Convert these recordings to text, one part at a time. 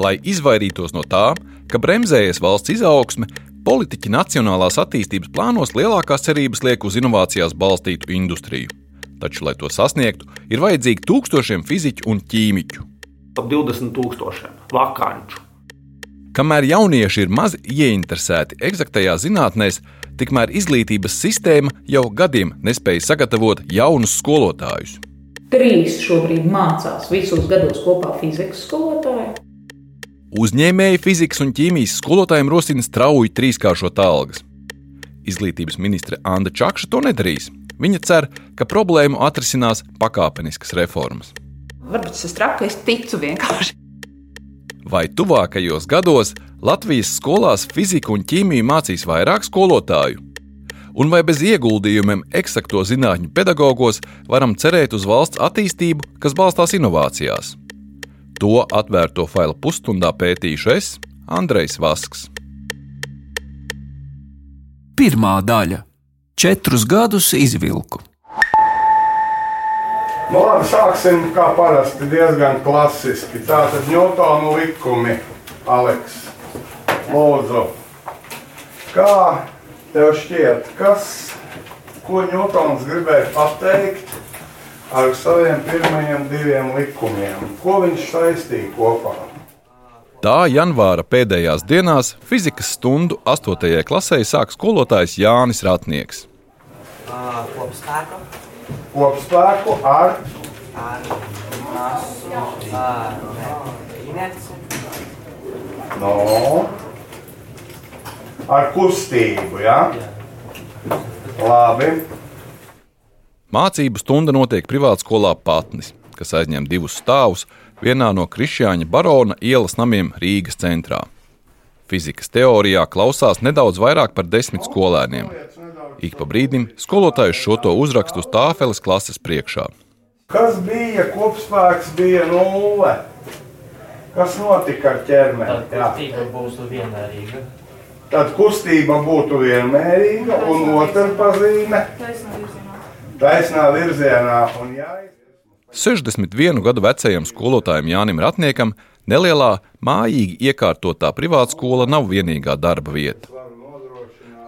lai izvairītos no tā, ka bremzējas valsts izaugsme, politiķi nacionālās attīstības plānos lielākās cerības liek uz inovācijās balstītu industriju. Taču, lai to sasniegtu, ir vajadzīgi tūkstošiem fiziķu un ķīmiķu. Ap 20 tūkstošiem vakanču. Kamēr jaunieši ir maz ieinteresēti eksaktajās zinātnēs, tikmēr izglītības sistēma jau gadiem nespēja sagatavot jaunus skolotājus. Trīs šobrīd mācās visos gados kopā fizikas skolotāji. Uzņēmēji fizikas un ķīmijas skolotājiem rosina strauji trīskāršot algas. Izglītības ministre Anna Čakša to nedarīs. Viņa cer, ka problēmu atrisinās pakāpeniskas reformas. Varbūt tas ir traki, es ticu vienkārši. Vai tuvākajos gados Latvijas skolās fiziku un ķīmiju mācīs vairāk skolotāju? Un vai bez ieguldījumiem eksakto zinātņu pedagogos varam cerēt uz valsts attīstību, kas balstās inovācijās? To atvērto failu pusstundā pētīšu es, Andrejs Vasks. Pirmā daļa - četrus gadus izvilku. Nu, labi, sāksim kā parasti diezgan klasiski. Tātad Ņūtona likumi, Aleks, Lūdzu. Kā tev šķiet, kas, ko Ņūtons gribēja pateikt ar saviem pirmajiem diviem likumiem? Ko viņš saistīja kopā? Tā janvāra pēdējās dienās fizikas stundu 8. klasē sāk skolotājs Jānis Ratnieks. Kopspēku Kopspēku ar ar masu, ar inerci, no, ar kustību. Ja? Labi. Mācību stunda notiek privātskolā Patnis, kas aizņem divus stāvus vienā no Krišjāņa barona ielas namiem Rīgas centrā. Fizikas teorijā klausās nedaudz vairāk par desmit skolēniem. Ik pa brīdim skolotājs šo to uzrakstu uz tāfeles klases priekšā. Kas bija kopspēks, bija nulle. Kas notika ar ķermeni? Kustība būs vienmērīga. Tad kustība būtu vienmērīga, un otra pazīme - taisnā virzienā. Un jāiz- 61 gadu vecajam skolotājam Jānim Ratniekam nelielā, mājīgi iekārtotā privātskola nav vienīgā darba vieta.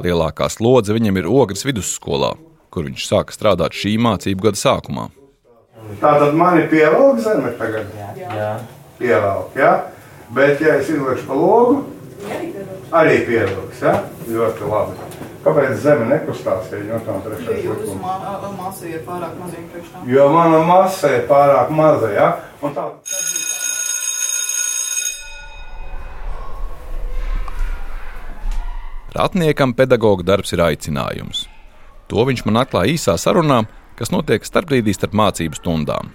Lielākā slodze viņam ir Ogres vidusskolā, kur viņš sāka strādāt šī mācību gada sākumā. Tā tad man ir pievelk zeme tagad. Jā. Pievelk, ja? Bet, ja es izlieku pa logu, arī pievilks. Ja? Ļoti labi. Kāpēc zeme nekustās, ja viņa tam trešais Jūsu likums? masa ir pārāk maziņa priekš tam. Jo mana masa ir pārāk maza. Ja? Un tā, Ratniekam pedagoģa darbs ir aicinājums. To viņš man atklāja īsā sarunā, kas notiek starpbrīdī starp mācību stundām.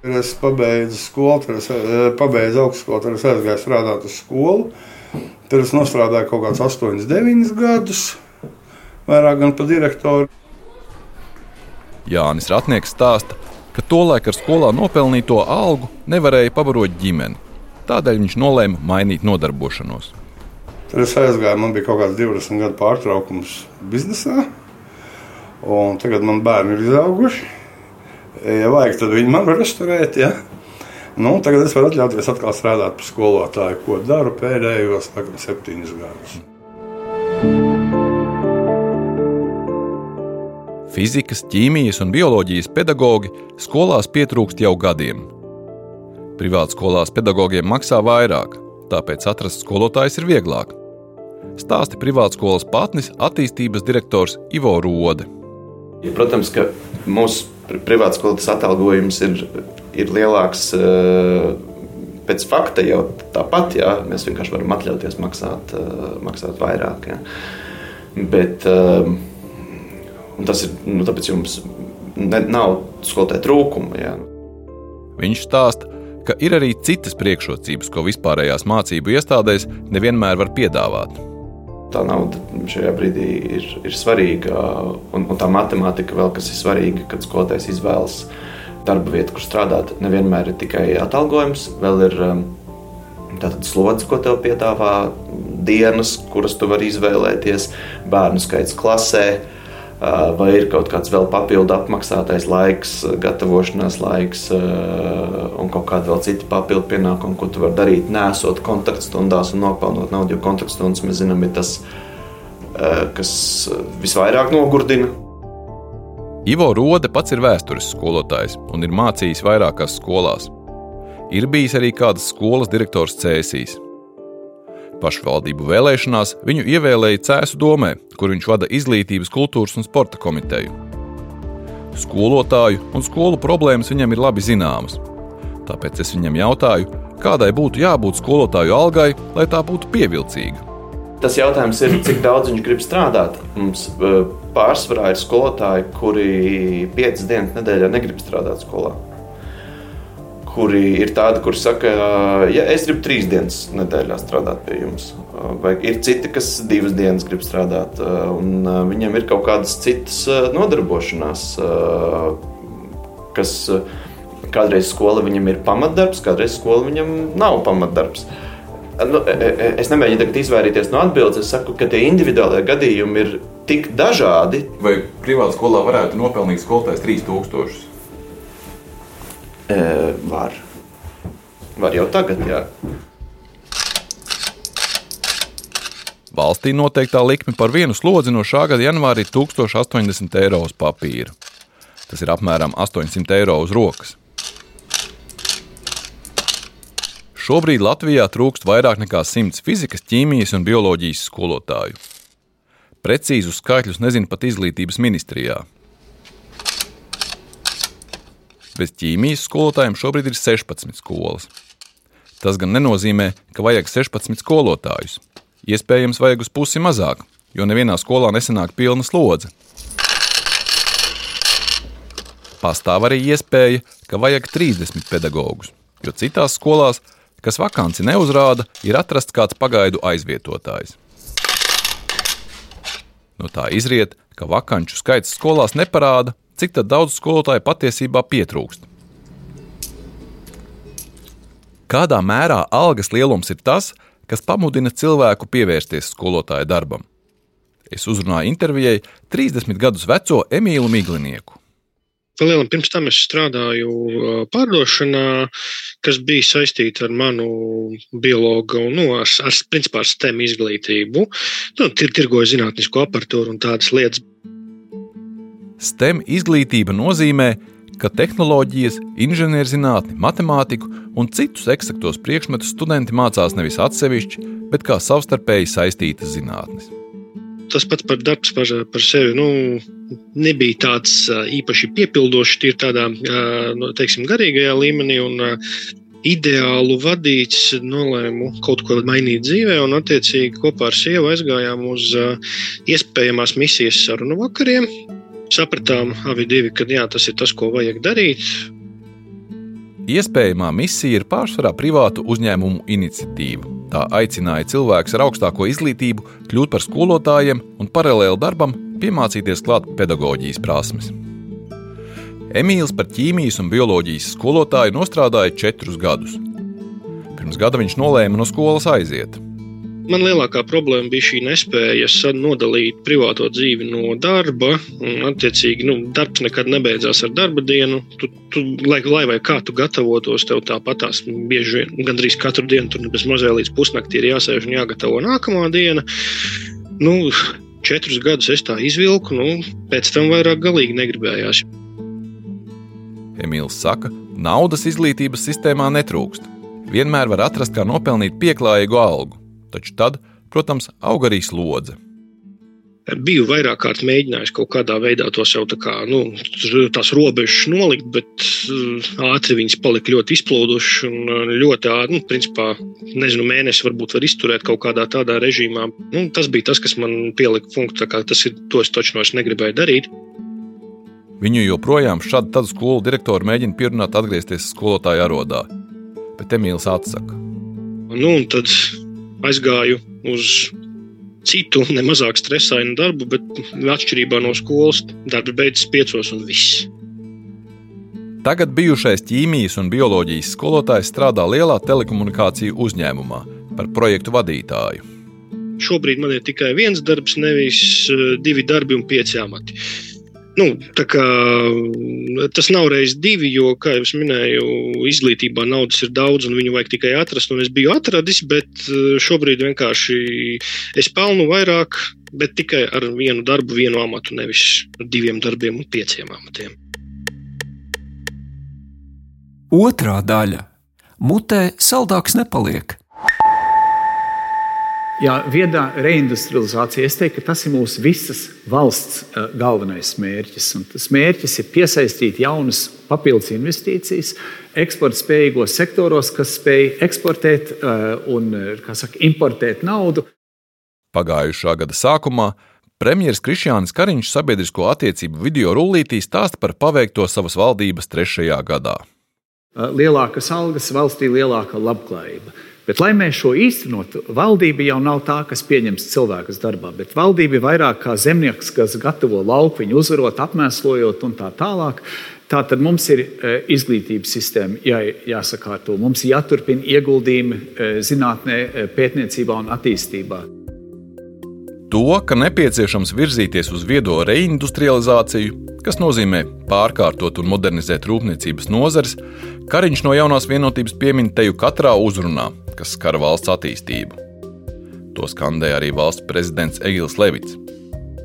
Es pabeidzu skolu, tad es eh, pabeidzu augstskolu, tad es aizgāju strādāt uz skolu. Tad es strādāju kaut kādus 8, 9 gadus, vairāk gan par direktoru. Jānis Ratnieks stāsta, ka tolaik ar skolā nopelnīto algu nevarēja pabarot ģimeni. Tādēļ viņš nolēma mainīt nodarbošanos. Tad es aizgāju, man bija kaut kāds 20 gadu pārtraukums biznesā. Un tagad man bērni ir izauguši. Ja vajag, tad viņi man var restorēt. Ja? Nu, tagad es varu atļauties atkal strādāt par skolotāju, ko daru pēdējos laikam, septiņus gadus. Fizikas, ķīmijas un bioloģijas pedagoģi skolās pietrūkst jau gadiem. Privātskolās pedagogiem maksā vairāk, tāpēc atrast skolotājs ir vieglāk. Stāsta privātskolas patnis attīstības direktors Ivo Rode. Ja, protams, ka mūsu pri- privātskolas atalgojums ir, ir lielāks pēc fakta jau tāpat. Jā. Mēs vienkārši varam atļauties maksāt, maksāt vairāk. Jā. Bet eh, un tas ir nu, tāpēc, ka jums ne, nav skolotāja trūkuma. Jā. Viņš stāsta, ka ir arī citas priekšrocības, ko vispārējās mācību iestādēs nevienmēr var piedāvāt. Tā nauda šajā brīdī ir, ir svarīga, un, un tā matemātika vēl kas ir svarīga, kad skolotājs izvēlas darba vietu, kur strādāt. Nevienmēr ir tikai atalgojums, vēl ir um, tātad slodze, ko tev piedāvā, dienas, kuras tu vari izvēlēties, bērnu skaits klasē. Vai ir kaut kāds vēl papildu apmaksātais laiks, gatavošanās laiks un kaut kādi vēl citi papildu pienākumi, ko tu vari darīt, nesot kontaktstundās un nopelnot naudu. Jo kontaktstundas mēs zinām, ir tas, kas visvairāk nogurdina. Ivo Rode pats ir vēstures skolotājs un ir mācījis vairākās skolās. Ir bijis arī kādas skolas direktors Cēsīs. Pašvaldību vēlēšanās viņu ievēlēja Cēsu domē, kur viņš vada izglītības, kultūras un sporta komiteju. Skolotāju un skolu problēmas viņam ir labi zināmas. Tāpēc es viņam jautāju, kādai būtu jābūt skolotāju algai, lai tā būtu pievilcīga. Tas jautājums ir, cik daudz viņš grib strādāt. Mums eh, pārsvarā ir skolotāji, kuri piecas dienas nedēļā negrib strādāt skolā kuri ir tādi, kuriem saka, ja es gribu trīs dienas nedēļā strādāt pie jums. Vai ir citi, kas divas dienas grib strādāt, un viņiem ir kaut kādas citas nodarbošanās, kas kādreiz skola viņam ir pamatdarbs, kādreiz skola viņam nav pamatdarbs. Nu, es nemēģinu tagad izvairīties no atbildes. Es saku, ka tie individuālie gadījumi ir tik dažādi. Vai privātā skolā varētu nopelnīt skolotājs 3000? Var. Var jau tagad, jā. Valstī noteiktā likme par vienu slodzi no šā gada janvāra ir 1080 eiro uz papīra. Tas ir apmēram 800 eiro uz rokas. Šobrīd Latvijā trūkst vairāk nekā 100 fizikas, ķīmijas un bioloģijas skolotāju. Precīzus skaitļus nezina pat izglītības ministrijā. Bez ķīmijas skolotājiem šobrīd ir 16 skolas. Tas gan nenozīmē, ka vajag 16 skolotājus. Iespējams, vajag uz pusi mazāk, jo nevienā skolā nesanāk pilna slodze. Pastāv arī iespēja, ka vajag 30 pedagogus, jo citās skolās, kas vakanci neuzrāda, ir atrasts kāds pagaidu aizvietotājs. No tā izriet, ka vakanču skaits skolās neparāda, cik daudz skolotāju patiesībā pietrūkst. Kādā mērā algas lielums ir tas, kas pamudina cilvēku pievērsties skolotāja darbam? Es uzrunāju intervijai 30 gadus veco Emīlu Miglinieku. Palielam pirms tam es strādāju pārdošanā, kas bija saistīta ar manu biologu nu, ar, ar, principā, ar STEM izglītību. Nu, tirgoju zinātnisko aparatūru un tādas lietas. STEM izglītība nozīmē, ka tehnoloģijas, inženierzinātni, matemātiku un citus eksaktos priekšmetus studenti mācās nevis atsevišķi, bet kā savstarpēji saistītas zinātnes. Tas pats par darbs par, par sevi nu, nebija tāds īpaši piepildošs, ir tādā nu, teiksim, garīgajā līmenī. Un, ideālu vadīts, nolēmu kaut ko mainīt dzīvē, un attiecīgi kopā ar sievu aizgājām uz iespējamās misijas sarunu vakariem sapratām abi divi, ka jā, tas ir tas, ko vajag darīt. Iespējamā misija ir pārsvarā privātu uzņēmumu iniciatīva. Tā aicināja cilvēkus ar augstāko izglītību kļūt par skolotājiem un paralēli darbam piemācīties klāt pedagoģijas prasmes. Emīls par ķīmijas un bioloģijas skolotāju nostrādāja četrus gadus. Pirms gada viņš nolēma no skolas aiziet. Man lielākā problēma bija šī nespēja nodalīt privāto dzīvi no darba. Attiecīgi, nu, darbs nekad nebeidzās ar darba dienu. Tu, tu, lai, lai vai kā tu gatavotos, tev tāpatās bieži vien, gandrīz katru dienu, tur bez mazliet līdz pusnaktī ir jāsēž un jāgatavo nākamā diena. Nu, četrus gadus es tā izvilku, nu, pēc tam vairāk galīgi negribējās. Emīls saka, naudas izglītības sistēmā netrūkst. Vienmēr var atrast, kā nopelnīt pieklājīgu algu taču tad, protams, aug arī slodze. Biju vairāk kārt mēģinājis kaut kādā veidā to sev tā kā, nu, tās robežas nolikt, bet uh, ātri viņas palika ļoti izplūdušas un uh, ļoti ātri, nu, principā, nezinu, mēnesi varbūt var izturēt kaut kādā tādā režīmā. Nu, tas bija tas, kas man pielika punktu, tā kā tas ir, to es taču no es negribēju darīt. Viņu joprojām šādu tādu skolu direktoru mēģina pierunāt atgriezties skolotāja arodā, bet Emīls atsaka. Nu, un tad aizgāju uz citu, nemazāk stresainu darbu, bet atšķirībā no skolas darba beidzas piecos un viss. Tagad bijušais ķīmijas un bioloģijas skolotājs strādā lielā telekomunikāciju uzņēmumā par projektu vadītāju. šobrīd man ir tikai viens darbs, nevis divi darbi un pieci amati. Nu, kā, tas nav reizes divi, jo, kā jau minēju, izglītībā naudas ir daudz un viņu vajag tikai atrast. Es biju atradis, bet šobrīd vienkārši es pelnu vairāk, bet tikai ar vienu darbu, vienu amatu, nevis diviem darbiem un pieciem amatiem. Otrā daļa - mutē saldāks nepaliek. Jā, viedā reindustrializācija. Es teiktu, ka tas ir mūsu visas valsts uh, galvenais mērķis. Un tas mērķis ir piesaistīt jaunas papildus investīcijas eksporta spējīgos sektoros, kas spēj eksportēt uh, un saka, importēt naudu. Pagājušā gada sākumā premjerministrs Krišjānis Kariņš sabiedrisko attiecību video rullītī stāsta par paveikto savas valdības trešajā gadā. Lielākas algas, valstī lielāka labklājība. Bet, lai mēs šo īstenotu, valdība jau nav tā, kas pieņems cilvēkus darbā, bet valdība ir vairāk kā zemnieks, kas gatavo lauku, viņu uzvarot, apmēslojot un tā tālāk. Tātad mums ir izglītības sistēma jā, jāsakārto, mums jāturpina ieguldījumi zinātnē, pētniecībā un attīstībā. To, ka nepieciešams virzīties uz viedo reindustrializāciju, kas nozīmē pārkārtot un modernizēt rūpniecības nozares, Kariņš no jaunās vienotības piemin teju katrā uzrunā, kas skar valsts attīstību. To skandēja arī valsts prezidents Egils Levits.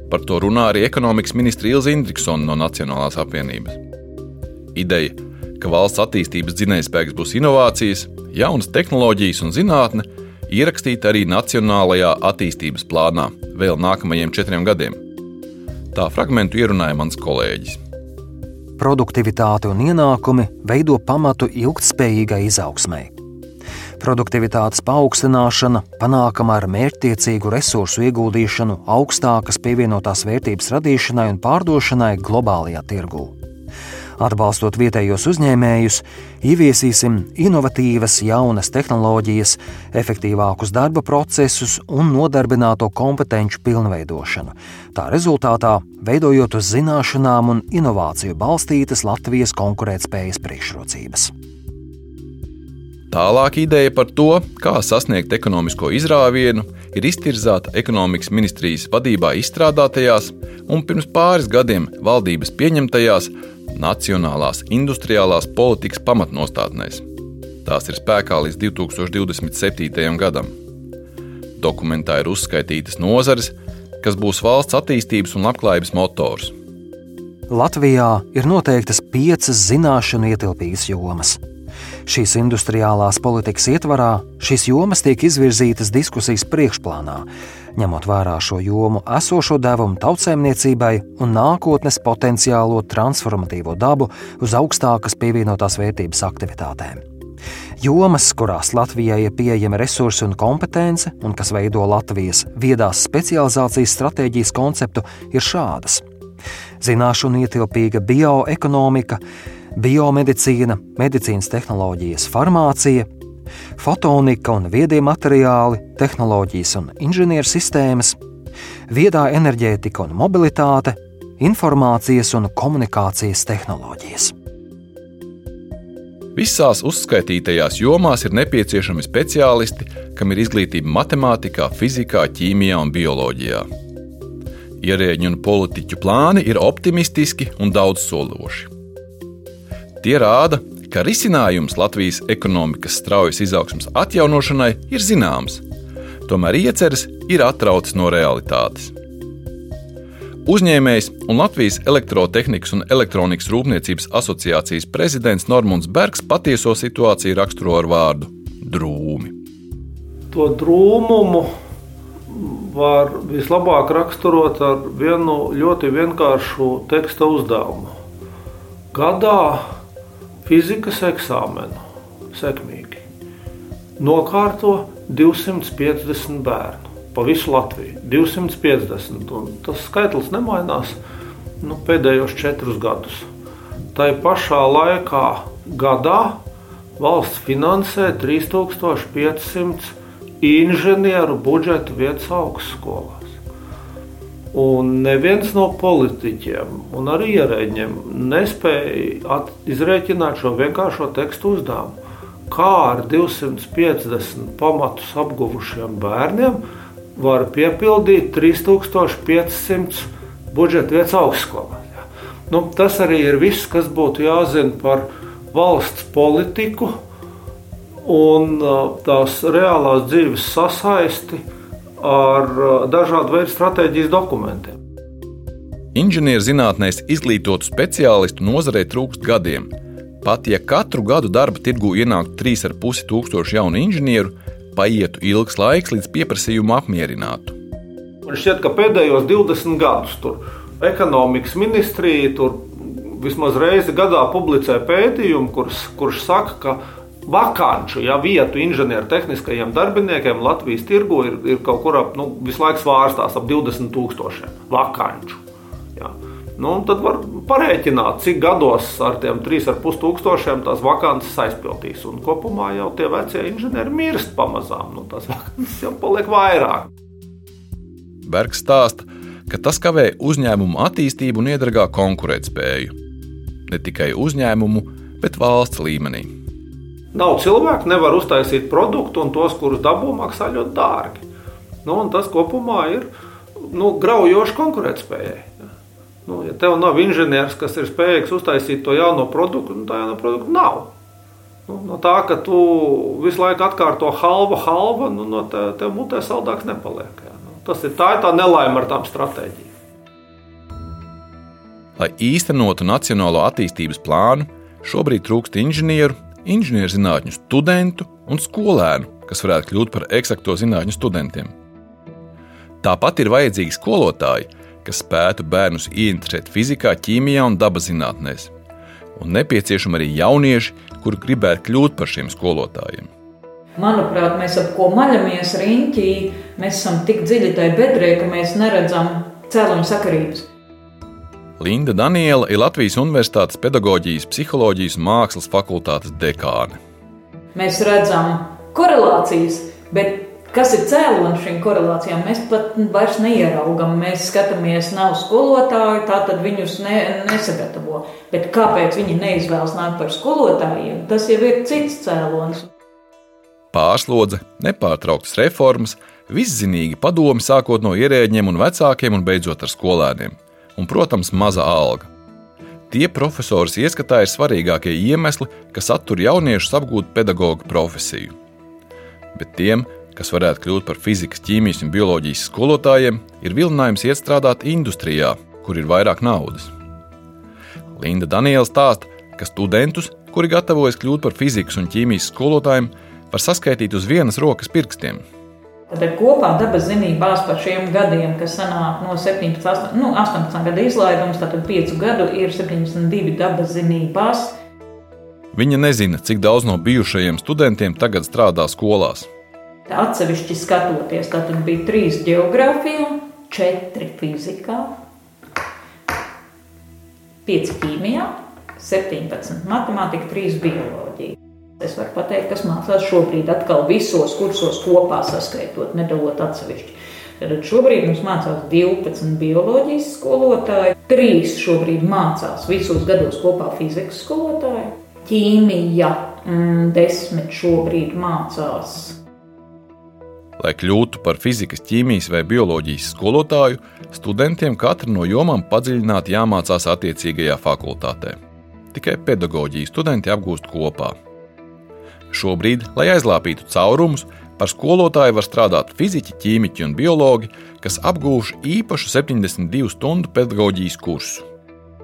Par to runā arī ekonomikas ministra Ilza Indriksona no Nacionālās apvienības. Ideja, ka valsts attīstības dzinējspēks būs inovācijas, jaunas tehnoloģijas un zinātne, ierakstīta arī Nacionālajā attīstības plānā vēl nākamajiem četriem gadiem. Tā fragmentu ierunāja mans kolēģis. Produktivitāte un ienākumi veido pamatu ilgspējīgai izaugsmai. Produktivitātes paaugstināšana panākama ar mērķtiecīgu resursu ieguldīšanu augstākas pievienotās vērtības radīšanai un pārdošanai globālajā tirgū. Atbalstot vietējos uzņēmējus, ieviesīsim inovatīvas, jaunas tehnoloģijas, efektīvākus darba procesus un nodarbināto kompetenci pilnveidošanu. Tā rezultātā veidojot uz zināšanām un inovāciju balstītas Latvijas konkurētspējas priekšrocības. Tālāk ideja par to, kā sasniegt ekonomisko izrāvienu, ir iztirzāta ekonomikas ministrijas vadībā izstrādātajās un pirms pāris gadiem valdības pieņemtajās Nacionālās industriālās politikas pamatnostādnēs. Tās ir spēkā līdz 2027. gadam. Dokumentā ir uzskaitītas nozares, kas būs valsts attīstības un labklājības motors. Latvijā ir noteiktas piecas zināšanu ietilpīgas jomas. Šīs industriālās politikas ietvarā šīs jomas tiek izvirzītas diskusijas priekšplānā, ņemot vērā šo jomu esošo devumu tautsēmniecībai un nākotnes potenciālo transformatīvo dabu uz augstākas pievienotās vērtības aktivitātēm. Jomas, kurās Latvijai ir pieejama resursi un kompetence, un kas veido Latvijas viedās specializācijas stratēģijas konceptu, ir šādas: zināšanu ietilpīga bioekonomika, biomedicīna, medicīnas tehnoloģijas, farmācija, fotonika un viedie materiāli, tehnoloģijas un inženieru sistēmas, viedā enerģētika un mobilitāte, informācijas un komunikācijas tehnoloģijas. Visās uzskaitītajās jomās ir nepieciešami speciālisti, kam ir izglītība matemātikā, fizikā, ķīmijā un bioloģijā. Ierēģi un politiķu plāni ir optimistiski un daudzsološi. Tie rāda, ka risinājums Latvijas ekonomikas straujas izaugsmas atjaunošanai ir zināms, tomēr ieceres ir atrautas no realitātes. Uzņēmējs un Latvijas elektrotehnikas un elektronikas rūpniecības asociācijas prezidents Normons Bergs patieso situāciju raksturo ar vārdu drūmi. To drūmumu var vislabāk raksturot ar vienu ļoti vienkāršu teksta uzdevumu. Gadā fizikas eksāmenu sekmīgi. Nokārto 250 bērnu pa visu Latviju. 250. Un tas skaitlis nemainās nu, pēdējos četrus gadus. Tā pašā laikā gadā valsts finansē 3500 inženieru budžeta vietas augstskolā. Un neviens no politiķiem un arī ierēģiem nespēja izrēķināt šo vienkāršo tekstu uzdevumu. Kā ar 250 pamatus apguvušiem bērniem var piepildīt 3500 budžeta vietas augstskolā. Nu, tas arī ir viss, kas būtu jāzina par valsts politiku un tās reālās dzīves sasaisti ar dažādu veidu stratēģijas dokumentiem. Inženierzinātnēs izglītotu speciālistu nozarē trūkst gadiem. Pat ja katru gadu darba tirgu ienāktu 3,5 tūkstoši jaunu inženieru, paietu ilgs laiks, līdz pieprasījumu apmierinātu. Man šķiet, ka pēdējos 20 gadus tur ekonomikas ministrija tur vismaz reizi gadā publicē pētījumu, kurš, kurš saka, ka vakanču ja, vietu inženieru tehniskajiem darbiniekiem Latvijas tirgu ir, ir kaut kur ap, nu, visu laiku svārstās ap 20 tūkstošiem vakanču. Ja. Nu, tad var parēķināt, cik gados ar tiem 3,5 tūkstošiem tās vakances aizpildīs. Un kopumā jau tie vecie inženieri mirst pamazām. Nu, tās vakances jau paliek vairāk. Bergs stāsta, ka tas kavē uzņēmumu attīstību un iedragā konkurētspēju. Ne tikai uzņēmumu, bet valsts līmenī. Nav cilvēku, nevar uztaisīt produktu, un tos, kurus dabū, maksā ļoti dārgi. Nu, tas kopumā ir nu, graujoši konkurētspējai. Nu, ja tev nav inženieris, kas ir spējīgs uztaisīt to jauno produktu, tad tā jauna produkta nav. Nu, no tā, ka tu visu laiku atkārto halva, halva, nu, no te, tev mutē saldāks nepaliek. Jā. Nu, tas ir tā, ir tā nelaime ar tām stratēģijām. Lai īstenotu nacionālo attīstības plānu, šobrīd trūkst inženieru, inženierzinātņu studentu un skolēnu, kas varētu kļūt par eksakto zinātņu studentiem. Tāpat ir vajadzīgi skolotāji, kas spētu bērnus ieinteresēt fizikā, ķīmijā un dabas zinātnēs. Un nepieciešami arī jaunieši, kuri gribētu kļūt par šiem skolotājiem. Manuprāt, mēs ap ko maļamies riņķī, mēs esam tik dziļi tajā bedrē, ka mēs neredzam cēloņu sakarības. Linda Daniela ir Latvijas Universitātes pedagoģijas, psiholoģijas un mākslas fakultātes dekāne. Mēs redzam korelācijas, bet Kas ir cēlonis šīm korelācijām? Mēs pat vairs neieraugam. Mēs skatāmies, nav skolotāju, tā tad viņus ne, nesagatavo. Bet kāpēc viņi neizvēlas nākt par skolotājiem? Tas jau ir cits cēlonis. Pārslodze, nepārtrauktas reformas, viszinīgi padomi sākot no ierēģiem un vecākiem un beidzot ar skolēniem. Un, protams, maza alga. Tie profesors ieskatā ir svarīgākie iemesli, kas attur jauniešus apgūt pedagoģa profesiju. Bet tiem, kas varētu kļūt par fizikas, ķīmijas un bioloģijas skolotājiem, ir vilinājums iet strādāt industrijā, kur ir vairāk naudas. Linda Daniela stāsta, ka studentus, kuri gatavojas kļūt par fizikas un ķīmijas skolotājiem, var saskaitīt uz vienas rokas pirkstiem. Tad kopā dabas zinībās par šiem gadiem, kas sanāk no 17, 18, nu, 18 gadu izlaidums, tad 5 gadu ir 72 dabas zinībās. Viņa nezina, cik daudz no bijušajiem studentiem tagad strādā skolās. Atsevišķi skatoties, tad bija trīs geogrāfijā, četri fizikā, pieci ķīmijā, 17 matemātika, 3 bioloģija. Es varu pateikt, kas mācās šobrīd atkal visos kursos kopā saskaitot, nedalot atsevišķi. Tad šobrīd mums mācās 12 bioloģijas skolotāji, 3 šobrīd mācās visos gados kopā fizikas skolotāji, ķīmija, 10 mm, šobrīd mācās Lai kļūtu par fizikas, ķīmijas vai bioloģijas skolotāju, studentiem katra no jomām padziļināti jāmācās attiecīgajā fakultātē. Tikai pedagoģiju studenti apgūst kopā. Šobrīd, lai aizlāpītu caurumus, par skolotāju var strādāt fiziķi, ķīmiķi un biologi, kas apgūši īpašu 72 stundu pedagoģijas kursu.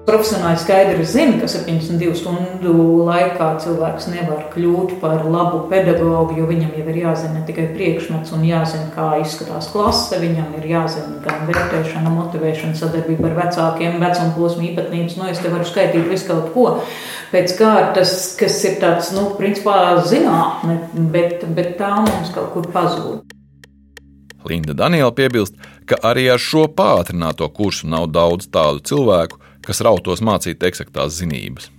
Profesionāli skaidri zina, ka 72 stundu laikā cilvēks nevar kļūt par labu pedagogu, jo viņam jau ir jāzina ne tikai priekšmets un jāzina, kā izskatās klase, viņam ir jāzina gan vērtēšana, motivēšana, sadarbība ar vecākiem, vecuma posma īpatnības. Nu, es te varu skaitīt visu kaut ko pēc kārtas, kas ir tāds, nu, principā zinātne, bet, bet tā mums kaut kur pazūd. Linda Daniela piebilst, ka arī ar šo pātrināto kursu nav daudz tādu cilvēku, kas rautos mācīt eksaktās zinības.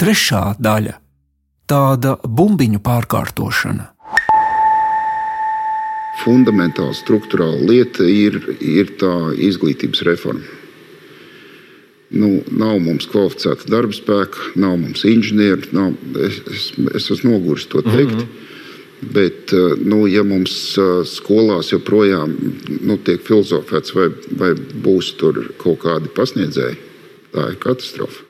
Trešā daļa - tāda bumbiņu pārkārtošana. Fundamentāla struktūrāla lieta ir, ir tā izglītības reforma. Nu, nav mums kvalificēta darba spēka, nav mums inženieri. Nav, es, es, es esmu noguris to teikt. Mm -hmm. Bet, nu, ja mums skolās joprojām nu, tiek filozofēts, vai, vai būs tur kaut kādi pasniedzēji, tā ir katastrofa.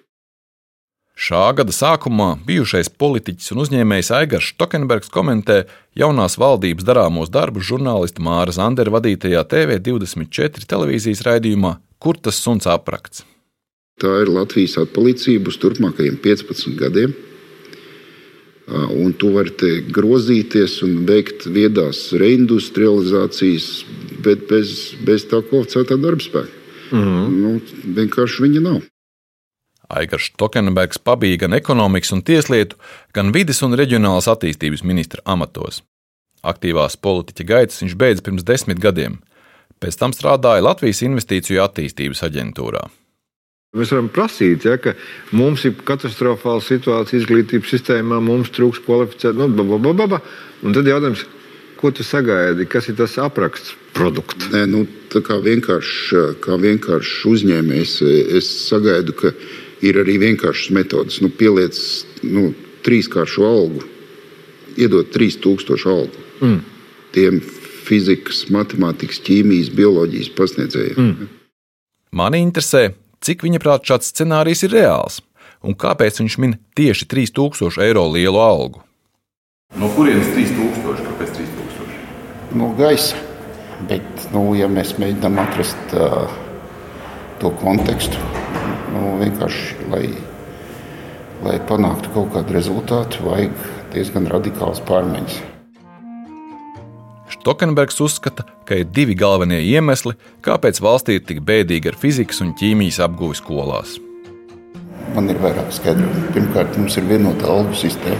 Šā gada sākumā bijušais politiķis un uzņēmējs Aigars Stokenbergs komentē jaunās valdības darāmos darbus žurnālista Māra Zandera vadītajā TV24 televīzijas raidījumā Kur tas suns aprakts. Tā ir Latvijas atpalīdzība uz turpmākajiem 15 gadiem. Un tu vari grozīties un veikt viedās reindustrializācijas, bet bez, bez tā kvalificētā darba spēka. Mm -hmm. nu, vienkārši viņa nav. Aigars Stokenbergs pabija gan ekonomikas un tieslietu, gan vides un reģionālās attīstības ministra amatos. Aktīvās politiķa gaitas viņš beidza pirms desmit gadiem. Pēc tam strādāja Latvijas Investīciju attīstības aģentūrā. Mēs varam prasīt, ja, ka mums ir katastrofāla situācija izglītības sistēmā, mums trūks kvalificētu, nu, baba. un tad jautājums, ko tu sagaidi, kas ir tas apraksts produkts? Nē, nu, tā kā vienkārši, kā vienkārši uzņēmējs, es sagaidu, ka ir arī vienkāršas metodas. Nu, pieliec nu, trīskāršu algu, iedot 3000 algu. Mm. Tiem fizikas, matemātikas, ķīmijas, bioloģijas pasniedzējiem. Mm. Mani interesē, Cik viņa prāt šāds scenārijs ir reāls un kāpēc viņš min tieši 3000 eiro lielu algu? No kurienes 3000? Kāpēc 3000? No gaisa. Bet, nu, ja mēs mēģinām atrast uh, to kontekstu, nu, vienkārši lai, lai panāktu kaut kādu rezultātu, vajag diezgan radikāls pārmaiņas. Tokenbergs uzskata, ka ir divi galvenie iemesli, kāpēc valstī ir tik bēdīgi ar fizikas un ķīmijas apgūvi skolās. Man ir vairāk skaidrojumu. Pirmkārt, mums ir vienota algu sistēma,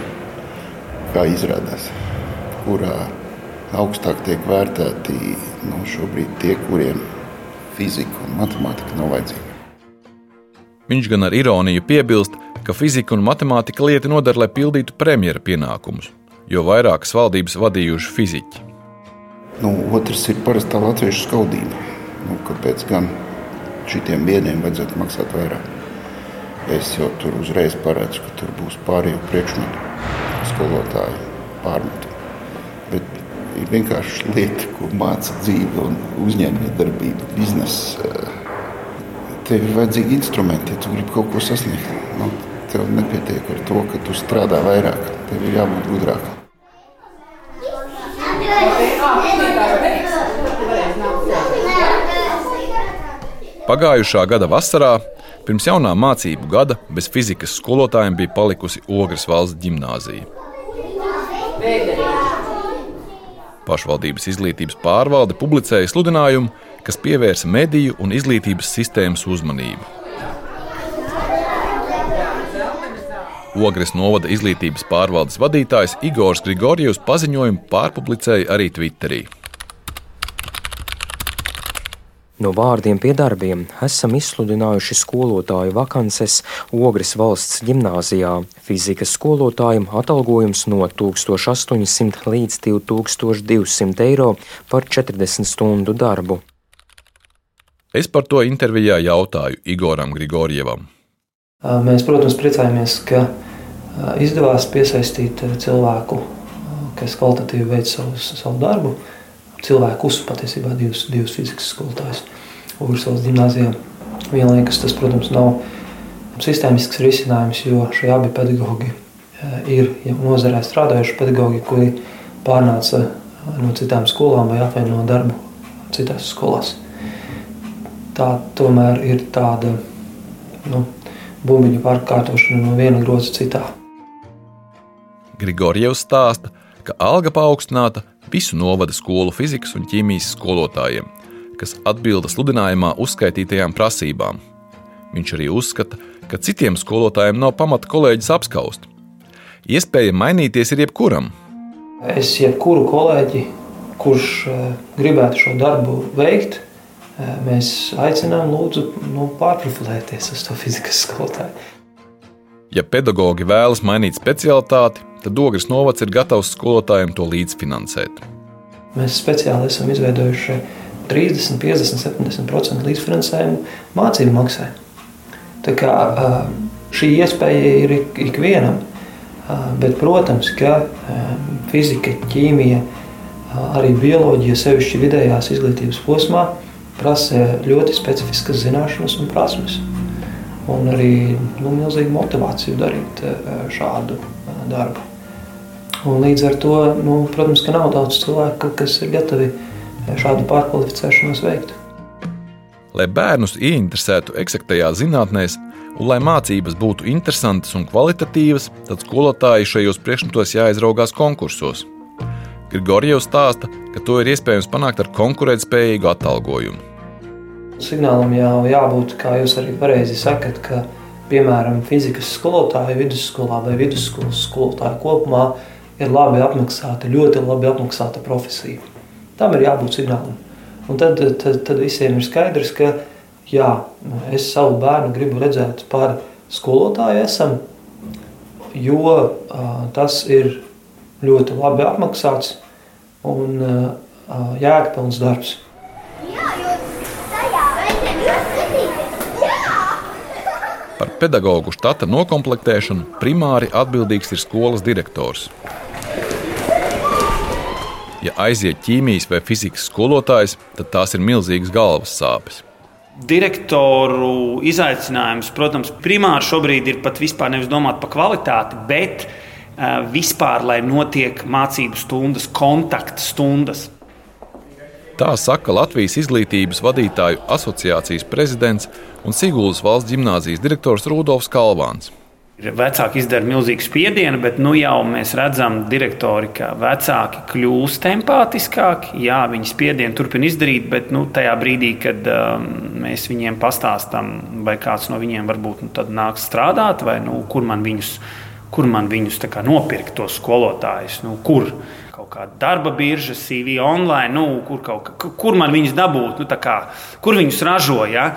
kā izrādās, kurā augstāk tiek vērtēti nu, šobrīd tie, kuriem fizika un matemātika nav vajadzīga. Viņš gan ar ironiju piebilst, ka fizika un matemātika lieti noder, lai pildītu premjera pienākumus, jo vairākas valdības vadījuši fiziķi. Nu, otrs ir parastā latviešu skaudība. Nu, kāpēc gan šitiem biediem vajadzētu maksāt vairāk? Es jau tur uzreiz paredzu, ka tur būs pārējo priekšmetu skolotāju pārmetu. Bet ir vienkārši lieta, ko māca dzīve un uzņēmējdarbība, biznesa. Tev ir vajadzīgi instrumenti, ja tu gribi kaut ko sasniegt. Nu, tev nepietiek ar to, ka tu strādā vairāk. Tev ir jābūt gudrākam. Pagājušā gada vasarā, pirms jaunā mācību gada, bez fizikas skolotājiem bija palikusi Ogres valsts gimnāzija. Pašvaldības izglītības pārvalde publicēja sludinājumu, kas pievērsa mediju un izglītības sistēmas uzmanību. Ogres novada izglītības pārvaldes vadītājs Igors Grigorjevs paziņojumu pārpublicēja arī Twitterī. No vārdiem pie darbiem esam izsludinājuši skolotāju vakances Ogres valsts gimnāzijā. Fizikas skolotājiem atalgojums no 1800 līdz 2200 eiro par 40 stundu darbu. Es par to intervijā jautāju Igoram Grigorjevam. Mēs, protams, priecājamies, ka izdevās piesaistīt cilvēku, kas kvalitatīvi veic savu, savu darbu cilvēkus, patiesībā divus, divus fizikas skolotājus Ugursalas gimnāzijā. Vienlaikus tas, protams, nav sistēmisks risinājums, jo šie abi pedagoģi eh, ir jau nozarē strādājuši pedagoģi, kuri pārnāca no citām skolām vai apvieno darbu citās skolās. Tā tomēr ir tāda nu, bumbiņu pārkārtošana no viena groza citā. Grigorjevs stāsta, ka alga paaugstināta visu novada skolu fizikas un ķīmijas skolotājiem, kas atbilda sludinājumā uzskaitītajām prasībām. Viņš arī uzskata, ka citiem skolotājiem nav pamata kolēģis apskaust. Iespēja mainīties ir jebkuram. Es jebkuru kolēģi, kurš eh, gribētu šo darbu veikt, eh, mēs aicinām, lūdzu, nu, pārprofilēties uz to fizikas skolotāju. Ja pedagogi vēlas mainīt specialitāti, tad Ogres novads ir gatavs skolotājiem to līdzfinansēt. Mēs speciāli esam izveidojuši 30, 50, 70% līdzfinansējumu mācību maksai. Tā kā šī iespēja ir ikvienam. Bet, protams, ka fizika, ķīmija, arī bioloģija, sevišķi vidējās izglītības posmā, prasa ļoti specifiskas zināšanas un prasmes. Un arī nu, milzīgu motivāciju darīt šādu darbu. Un līdz ar to, nu, protams, ka nav daudz cilvēku, kas ir gatavi šādu pārkvalificēšanos veikt. Lai bērnus ieinteresētu eksaktajās zinātnēs, un lai mācības būtu interesantas un kvalitatīvas, tad skolotāji šajos priekšmetos jāizraugās konkursos. Grigorjevs stāsta, ka to ir iespējams panākt ar konkurētspējīgu atalgojumu. Signālam jau jābūt, kā jūs arī pareizi sakat, ka, piemēram, fizikas skolotāja vidusskolā vai vidusskolas skolotāja kopumā ir labi apmaksāta, ļoti labi apmaksāta profesija. Tam ir jābūt signālam. Un tad, tad, tad visiem ir skaidrs, ka jā, es savu bērnu gribu redzēt par skolotāju, esam, jo uh, tas ir ļoti labi apmaksāts un uh, jēgpilns darbs. Par pedagoģu štata noklāpšanu primāri atbildīgs ir skolas direktors. Ja aiziet ķīmijas vai fizikas skolotājs, tad tās ir milzīgas galvas sāpes. Direktoru izaicinājums, protams, primāri šobrīd ir pat vispār nevis domāt par kvalitāti, bet uh, vispār, lai notiek mācību stundas, kontakta stundas. Tā saka Latvijas izglītības vadītāju asociācijas prezidents un Sigūdas valsts gimnāzijas direktors Rudolfs Kalvāns. Vecāki izdara milzīgu spiedienu, bet nu jau mēs redzam, direktori, ka vecāki kļūst empātiskāki. Jā, viņi spiedienu turpina izdarīt, bet nu, tajā brīdī, kad um, mēs viņiem pastāstām, vai kāds no viņiem varbūt nu, nāks strādāt, vai nu, kur man viņus, kur man viņus kā, nopirkt, tos skolotājus, nu, kur kaut kāda darba birža, CV online, nu, kur, kaut, kur man viņus dabūt, nu, kā, kur viņus ražoja.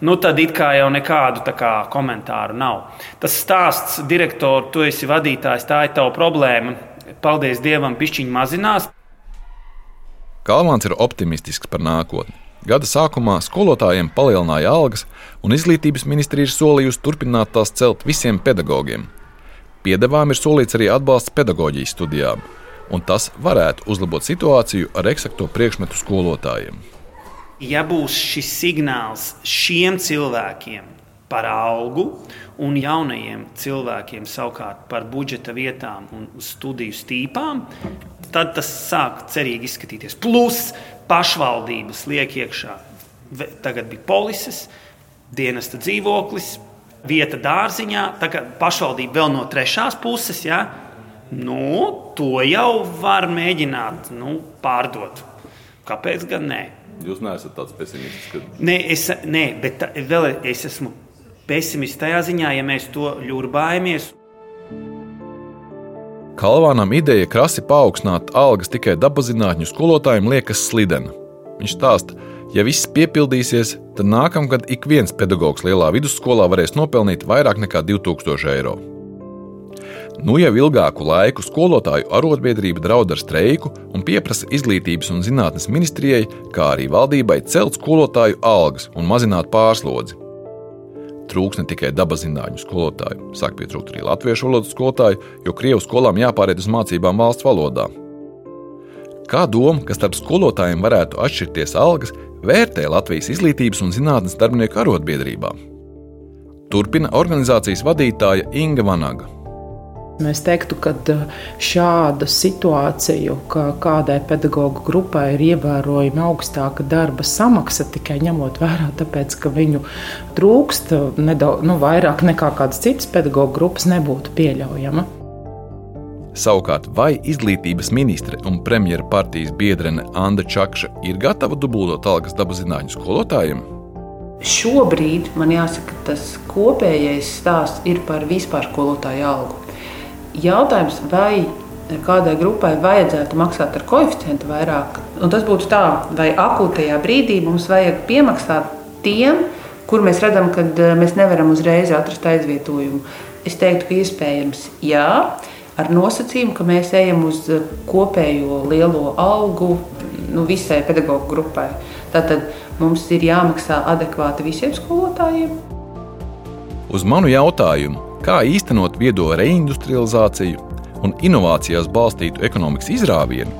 Nu, tad it kā jau nekādu kā, komentāru nav. Tas stāsts, direktor, tu esi vadītājs, tā ir tava problēma. Paldies Dievam, pišķiņš mazinās. Kalmāns ir optimistisks par nākotni. Gada sākumā skolotājiem palielināja algas, un izglītības ministrija ir solījusi turpināt tās celt visiem pedagogiem. Piedevām ir solīts arī atbalsts pedagoģijas studijām, un tas varētu uzlabot situāciju ar eksakto priekšmetu skolotājiem. Ja būs šis signāls šiem cilvēkiem par algu, un jaunajiem cilvēkiem savukārt par budžeta vietām un studiju stīpām, tad tas sāk cerīgi izskatīties. Plus pašvaldības liek iekšā. Tagad bija polises, dienesta dzīvoklis, vieta dārziņā, tagad pašvaldība vēl no trešās puses. Ja? Nu, to jau var mēģināt nu, pārdot. Kāpēc gan ne? Jūs neesat tāds pesimistisks. Ka... Nē, es, nē, bet tā, vēl es esmu pesimists tajā ziņā, ja mēs to ļurbājamies. Kalvānam ideja krasi paaugstināt algas tikai dabaszinātņu skolotājiem liekas slidena. Viņš stāsta, ja viss piepildīsies, tad nākamgad ik viens pedagogs lielā vidusskolā varēs nopelnīt vairāk nekā 2000 eiro. Nu jau ilgāku laiku skolotāju arotbiedrība draud ar streiku un pieprasa izglītības un zinātnes ministrijai, kā arī valdībai celt skolotāju algas un mazināt pārslodzi. Trūks ne tikai dabaszinātņu skolotāju, sāk pietrūkt arī latviešu valodas skolotāju, jo krievu skolām jāpāriet uz mācībām valsts valodā. Kā doma, ka starp skolotājiem varētu atšķirties algas, vērtē Latvijas izglītības un zinātnes darbinieku arotbiedrībā. Turpina organizācijas vadītāja Inga Vanaga. Mēs teiktu, ka uh, šāda situācija, ka kādai pedagoģu grupai ir ievērojami augstāka darba samaksa, tikai ņemot vērā, tāpēc, ka viņu trūkst nedaudz nu, vairāk nekā kādas citas pedagoģu grupas, nebūtu pieļaujama. Savukārt, vai izglītības ministre un premjera partijas biedrene Anna Čakša ir gatava dubultot algas dabaszinātņu skolotājiem? Šobrīd man jāsaka, tas kopējais stāsts ir par vispār skolotāju algu jautājums, vai kādai grupai vajadzētu maksāt ar koeficientu vairāk. Un tas būtu tā, vai akūtajā brīdī mums vajag piemaksāt tiem, kur mēs redzam, ka eh, mēs nevaram uzreiz atrast aizvietojumu. Es teiktu, ka iespējams jā, ar nosacījumu, ka mēs ejam uz eh, kopējo lielo algu nu, visai pedagoģu grupai. Tātad mums ir jāmaksā adekvāti visiem skolotājiem. Uz manu jautājumu, kā īstenot viedo reindustrializāciju un inovācijās balstītu ekonomikas izrāvienu,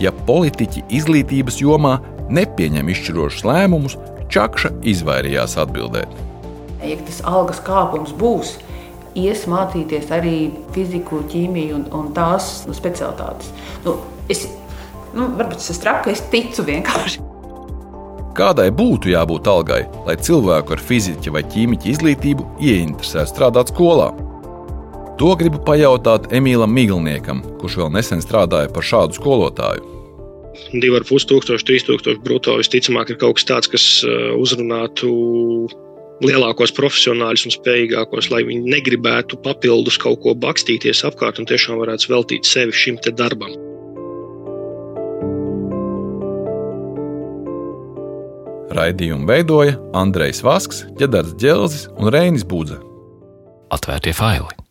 ja politiķi izglītības jomā nepieņem izšķirošus lēmumus, Čakša izvairījās atbildēt. Ja tas algas kāpums būs, ies mācīties arī fiziku, ķīmiju un, un tās specialitātes. Nu, es, nu, varbūt tas ir traki, es ticu vienkārši. Kādai būtu jābūt algai, lai cilvēku ar fiziķa vai ķīmiķa izglītību ieinteresētu strādāt skolā? To gribu pajautāt Emīlam Miglniekam, kurš vēl nesen strādāja par šādu skolotāju. 2,5 tūkstoši, 3 tūkstoši brutto visticamāk ir kaut kas tāds, kas uh, uzrunātu lielākos profesionāļus un spējīgākos, lai viņi negribētu papildus kaut ko bakstīties apkārt un tiešām varētu veltīt sevi šim darbam. Raidījumu veidoja Andrejs Vasks, Čedars Dželzis un Reinis Budze. Atvērtie faili!